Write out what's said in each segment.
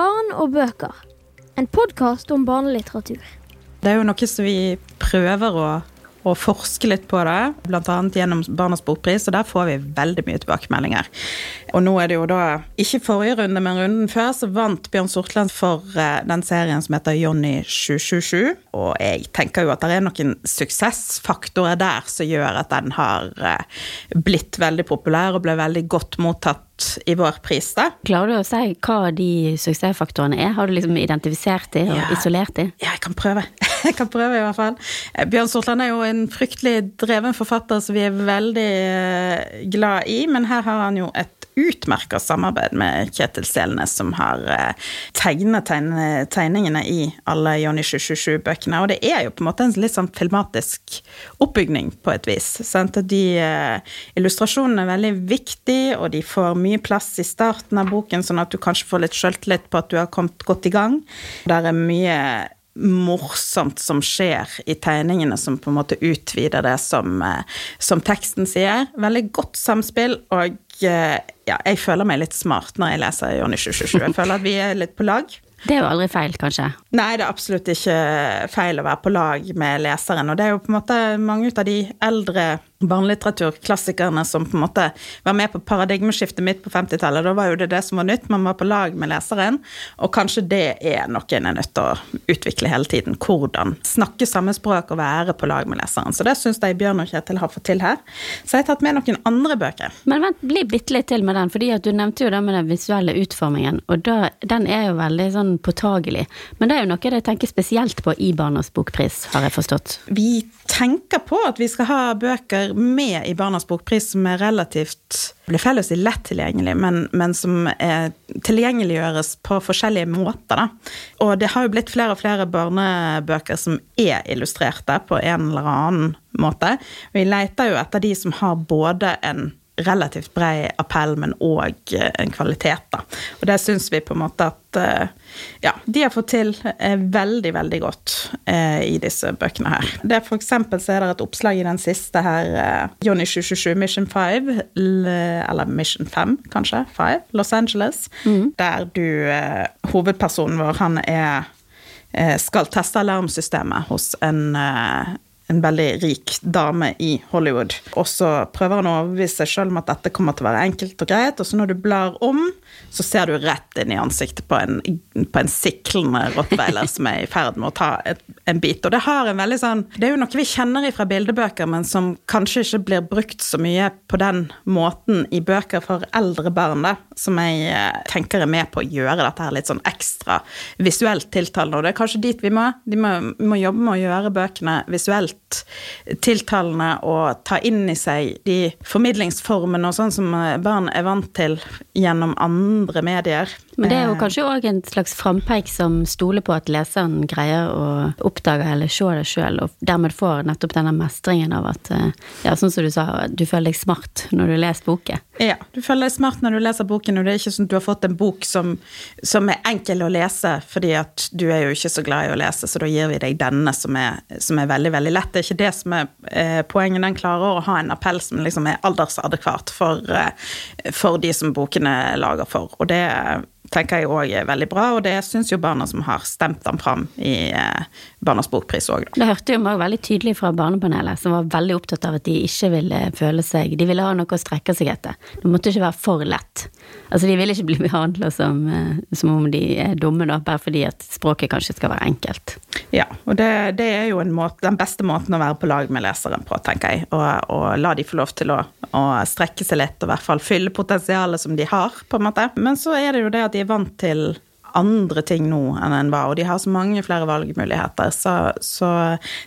Barn og bøker. En podkast om barnelitteratur. Det er jo noe som vi prøver å, å forske litt på det, bl.a. gjennom Barnas bokpris, og der får vi veldig mye tilbakemeldinger. Og nå er det jo da, ikke forrige runde, men runden før, så vant Bjørn Sortland for eh, den serien som heter Johnny 777. Og jeg tenker jo at det er noen suksessfaktorer der som gjør at den har eh, blitt veldig populær og ble veldig godt mottatt i vår pris, da. Klarer du å si hva de suksessfaktorene er? Har du liksom identifisert de og Ja. isolert de? Ja, jeg kan prøve. Jeg kan prøve, i hvert fall. Eh, Bjørn Sortland er jo en fryktelig dreven forfatter som vi er veldig eh, glad i, men her har han jo et utmerka samarbeid med Kjetil Selnes, som har eh, tegnet tegne, tegningene i alle Johnny 777-bøkene. Og det er jo på en måte en litt sånn filmatisk oppbygning, på et vis. Sant? Og De illustrasjonene er veldig viktige, og de får mye plass i starten av boken, sånn at du kanskje får litt sjøltillit på at du har kommet godt i gang. Der er mye morsomt som skjer i tegningene, som på en måte utvider det som, eh, som teksten sier. Veldig godt samspill, og eh, ja, jeg føler meg litt smart når jeg leser Jonny 2027. Jeg føler at vi er litt på lag. Det er jo aldri feil, kanskje. Nei, det er absolutt ikke feil å være på lag med leseren. Og det er jo på en måte mange av de eldre barnelitteraturklassikerne som på en måte var med på paradigmeskiftet mitt på 50-tallet. Da var jo det det som var nytt, man var på lag med leseren. Og kanskje det er noe en er nødt til å utvikle hele tiden. Hvordan snakke samme språk og være på lag med leseren. Så det syns jeg Bjørn og Kjetil har fått til her. Så jeg har tatt med noen andre bøker. Men vent, bli bitte litt til med den, fordi at du nevnte jo det med den visuelle utformingen, og da, den er jo veldig sånn påtagelig. Men det er jo noe jeg tenker spesielt på i Barnas bokpris, har jeg forstått. Vi tenker på at vi skal ha bøker med i Barnas bokpris som er relativt blir felles i lett tilgjengelig, men, men som er, tilgjengeliggjøres på forskjellige måter. Da. Og det har jo blitt flere og flere barnebøker som er illustrerte på en eller annen måte. Vi leter jo etter de som har både en relativt bred appell, men òg en kvalitet. Da. Og det syns vi på en måte at eh, ja, de har fått til eh, veldig, veldig godt eh, i disse bøkene her. Det er For eksempel så er det et oppslag i den siste her, eh, Johnny 777 Mission 5, eller Mission 5, kanskje, 5, Los Angeles, der du, eh, hovedpersonen vår, han er eh, skal teste alarmsystemet hos en eh, en veldig rik dame i Hollywood. Og så prøver han å overbevise seg sjøl om at dette kommer til å være enkelt og greit, og så når du blar om, så ser du rett inn i ansiktet på en, på en siklende rottweiler som er i ferd med å ta et, en bit. Og det har en veldig sånn Det er jo noe vi kjenner fra bildebøker, men som kanskje ikke blir brukt så mye på den måten i bøker for eldre barn, da, som jeg eh, tenker er med på å gjøre dette her litt sånn ekstra visuelt tiltalende. Og det er kanskje dit vi må. De må, må jobbe med å gjøre bøkene visuelt tiltalende å ta inn i seg de formidlingsformene og sånn som eh, barn er vant til gjennom andre medier. Men det er jo Eh, kanskje òg en slags frampeik som stoler på at leseren greier å oppdage eller se det sjøl, og dermed får nettopp denne mestringen av at, eh, ja, sånn som du sa, du føler deg smart når du leser boken. Ja, du føler deg smart når du leser boken, og det er ikke sånn at du har fått en bok som, som er enkel å lese, fordi at du er jo ikke så glad i å lese, så da gir vi deg denne som er, som er veldig, veldig lett. Det er ikke det som er eh, poenget. Den klarer å ha en appell som liksom er aldersadekvat for, eh, for de som bokene er lager for. Og det tenker jeg òg er veldig bra, og det syns jo barna som har stemt den fram i eh, Barnas bokpris òg. Det hørte jo meg veldig tydelig fra barnepanelet, som var veldig opptatt av at de ikke ville føle seg De ville ha noe å strekke seg etter. Det måtte ikke være for lett. Altså, de ville ikke bli behandla som, eh, som om de er dumme, da, bare fordi at språket kanskje skal være enkelt. Ja, og det, det er jo en måte, den beste måten å være på lag med leseren på, tenker jeg. Og, og la de få lov til å, å strekke seg litt, og i hvert fall fylle potensialet som de har, på en måte. Men så er det jo det at de er vant til andre ting nå enn en var, og de har så mange flere valgmuligheter. Så, så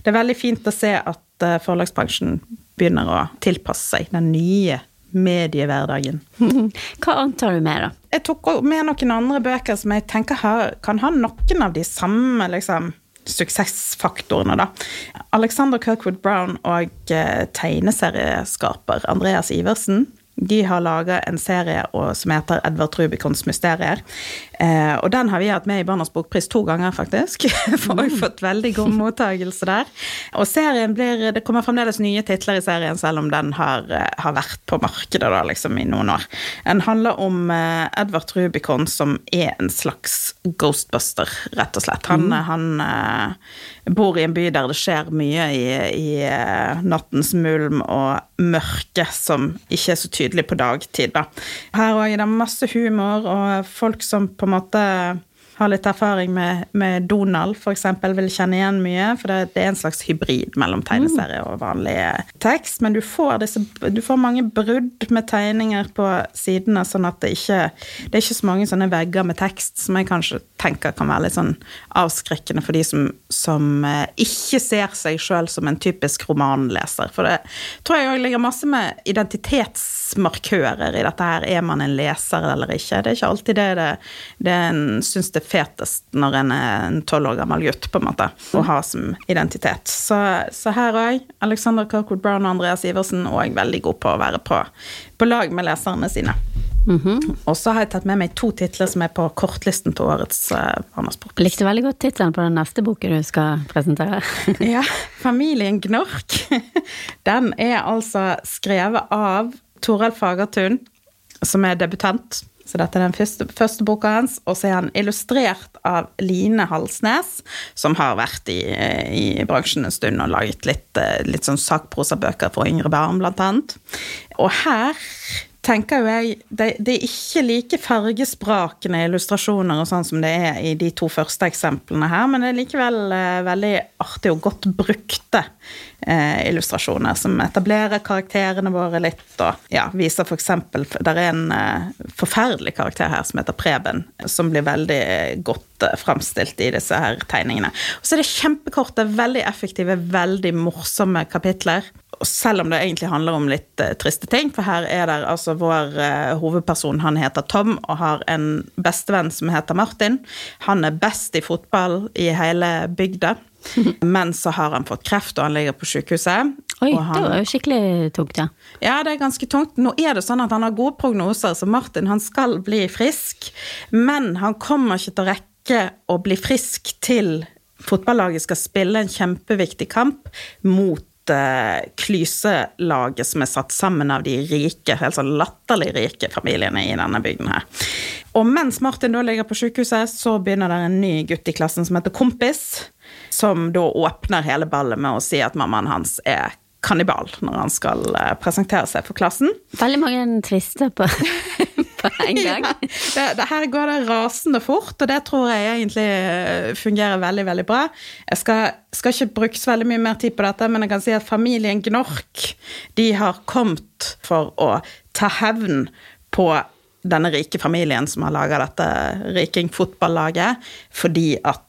det er veldig fint å se at eh, forlagsbransjen begynner å tilpasse seg den nye mediehverdagen. Hva annet har du med, da? Jeg tok med noen andre bøker som jeg tenker har, kan ha noen av de samme liksom, suksessfaktorene, da. Alexander Kirkwood Brown og eh, tegneserieskaper Andreas Iversen De har laga en serie som heter Edvard Rubicons mysterier. Eh, og den har vi hatt med i Barnas bokpris to ganger, faktisk. For vi har fått veldig god mottakelse der. Og serien blir Det kommer fremdeles nye titler i serien, selv om den har, eh, har vært på markedet da, liksom, i noen år. Den handler om eh, Edvard Rubicon, som er en slags ghostbuster, rett og slett. Han, mm. han eh, bor i en by der det skjer mye i, i uh, nattens mulm og mørke som ikke er så tydelig på dagtid. Da. Her òg er det masse humor og folk som på måte har litt erfaring med, med Donald, f.eks., vil kjenne igjen mye. For det, det, er en slags hybrid mellom tegneserie og vanlig tekst. Men du får, disse, du får mange brudd med tegninger på sidene, sånn at det ikke Det er ikke så mange sånne vegger med tekst som jeg kanskje tenker kan være litt sånn avskrekkende for de som, som eh, ikke ser seg sjøl som en typisk romanleser. For det tror jeg òg ligger masse med identitetsmarkører i dette her. Er man en leser eller ikke? Det er ikke alltid det det, det en syns det fetest når en er en tolv år gammel gutt, på en måte, å ha som identitet. Så, så her òg, Alexander Kirkwood Brown og Andreas Iversen òg veldig gode på å være på, på lag med leserne sine. Mm -hmm. Og så har jeg tatt med meg to titler som er på kortlisten til årets uh, Barnasport. Likte veldig godt tittelen på den neste boken du skal presentere. ja, 'Familien Gnork'. Den er altså skrevet av Toralf Fagertun, som er debutant. Så dette er den første, første boka hans. Og så er han illustrert av Line Halsnes, som har vært i, i bransjen en stund og laget litt, litt sånn sakprosabøker for yngre barn, blant annet. Og her tenker jo jeg det, det, er ikke like fargesprakende illustrasjoner og sånn som det er i de to første eksemplene her, men det er likevel eh, veldig artig og godt brukte eh, illustrasjoner som etablerer karakterene våre litt, og ja, viser f.eks. Det er en eh, forferdelig karakter her som heter Preben, som blir veldig godt eh, framstilt i disse her tegningene. Og så er det kjempekorte, veldig effektive, veldig morsomme kapitler selv om det egentlig handler om litt uh, triste ting, for her er det altså vår uh, hovedperson, han heter Tom og har en bestevenn som heter Martin. Han er best i fotball i hele bygda, men så har han fått kreft, og han ligger på sykehuset. Oi, han, det var jo skikkelig tungt, ja. Ja, det er ganske tungt. Nå er det sånn at han har gode prognoser, så Martin han skal bli frisk, men han kommer ikke til å rekke å bli frisk til fotballaget skal spille en kjempeviktig kamp mot klyselaget som er satt sammen av de rike, helt sånn latterlig rike familiene i denne bygden her. Og mens Martin da ligger på sykehuset, så begynner det en ny gutt i klassen som heter Kompis, som da åpner hele ballet med å si at mammaen hans er kannibal når han skal eh, presentere seg for klassen. Veldig mange tvister på på en gang. Ja, det, det, her går det rasende fort, og det tror jeg egentlig eh, fungerer veldig, veldig bra. Jeg skal, skal ikke bruke så veldig mye mer tid på dette, men jeg kan si at familien Gnork de har kommet for å ta hevn på denne rike familien som har laga dette Riking-fotballaget, fordi at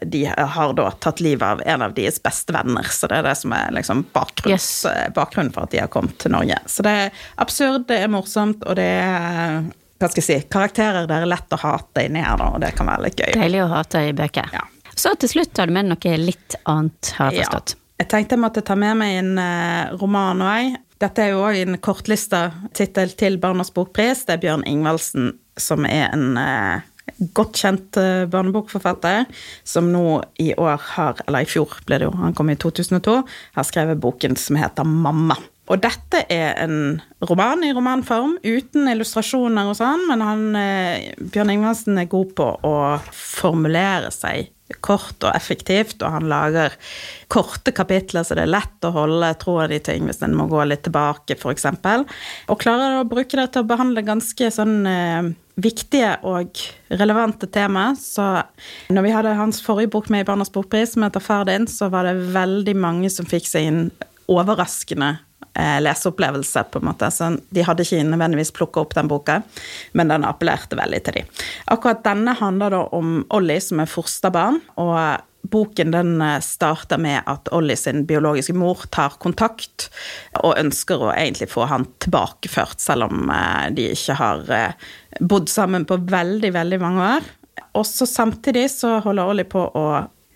de har da tatt livet av en av deres beste venner. Så det er det som er liksom yes. Eh, bakgrunnen for at de har kommet til Norge. Så det er absurd, det er morsomt, og det er hva skal jeg si, karakterer det er lett å hate inni her, da, og det kan være litt gøy. Deilig å hate i bøker. Ja. Så til slutt har du med noe litt annet, har jeg forstått. Ja. Jeg tenkte jeg måtte ta med meg en roman òg. Dette er jo òg en kortlista tittel til Barnas bokpris. Det er Bjørn Ingvaldsen som er en godt kjent eh, barnebokforfatter, som nå i år har, eller i fjor ble det jo, han kom i 2002, har skrevet boken som heter Mamma. Og dette er en roman i romanform, uten illustrasjoner og sånn, men han, eh, Bjørn Ingvaldsen er god på å formulere seg kort og effektivt, og han lager korte kapitler, så det er lett å holde troen i ting hvis en må gå litt tilbake, f.eks. Og klarer å bruke det til å behandle ganske sånn eh, viktige og relevante tema. Så når vi hadde hans forrige bok med i Barnas bokpris, som heter Far din, så var det veldig mange som fikk seg inn overraskende leseopplevelse, på en måte. Så de hadde ikke nødvendigvis plukka opp den boka, men den appellerte veldig til dem. Akkurat denne handler da om Ollie, som er fosterbarn, og boken den eh, starter med at Ollie sin biologiske mor tar kontakt og ønsker å egentlig få han tilbakeført, selv om eh, de ikke har eh, bodd sammen på veldig, veldig mange år. Og så samtidig så holder Ollie på å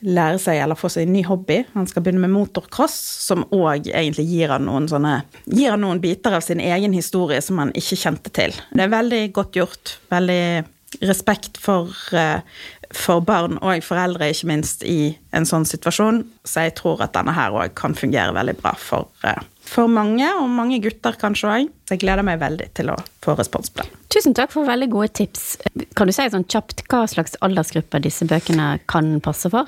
lære seg eller få seg en ny hobby. Han skal begynne med motocross, som òg egentlig gir han noen sånne Gir han noen biter av sin egen historie som han ikke kjente til. Det er veldig godt gjort. Veldig respekt for, eh, for barn og foreldre, ikke minst, i en sånn situasjon. Så jeg tror at denne her òg kan fungere veldig bra for, eh, for mange, og mange gutter kanskje òg. Så jeg gleder meg veldig til å få respons på den. Tusen takk for veldig gode tips. Kan du si sånn kjapt hva slags aldersgruppe disse bøkene kan passe for?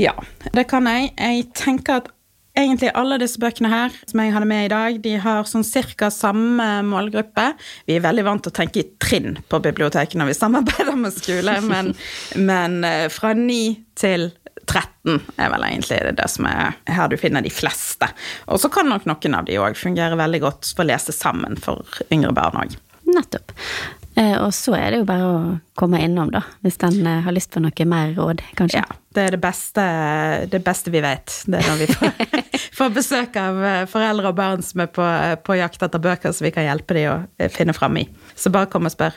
Ja, det kan jeg. Jeg tenker at egentlig alle disse bøkene her som jeg hadde med i dag, de har sånn cirka samme målgruppe. Vi er veldig vant til å tenke i trinn på biblioteket når vi samarbeider med skole, men, men eh, fra 9 til 13 er vel egentlig det som er her du finner de fleste. Og så kan nok noen av de òg fungere veldig godt for å lese sammen for yngre barn òg. Nettopp. Eh, og så er det jo bare å komme innom, da, hvis den eh, har lyst på noe mer råd, kanskje. Ja, det er det beste, det beste vi vet. Det er når vi får, får besøk av eh, foreldre og barn som er på, på jakt etter bøker som vi kan hjelpe dem å finne fram i. Så bare kom og spør.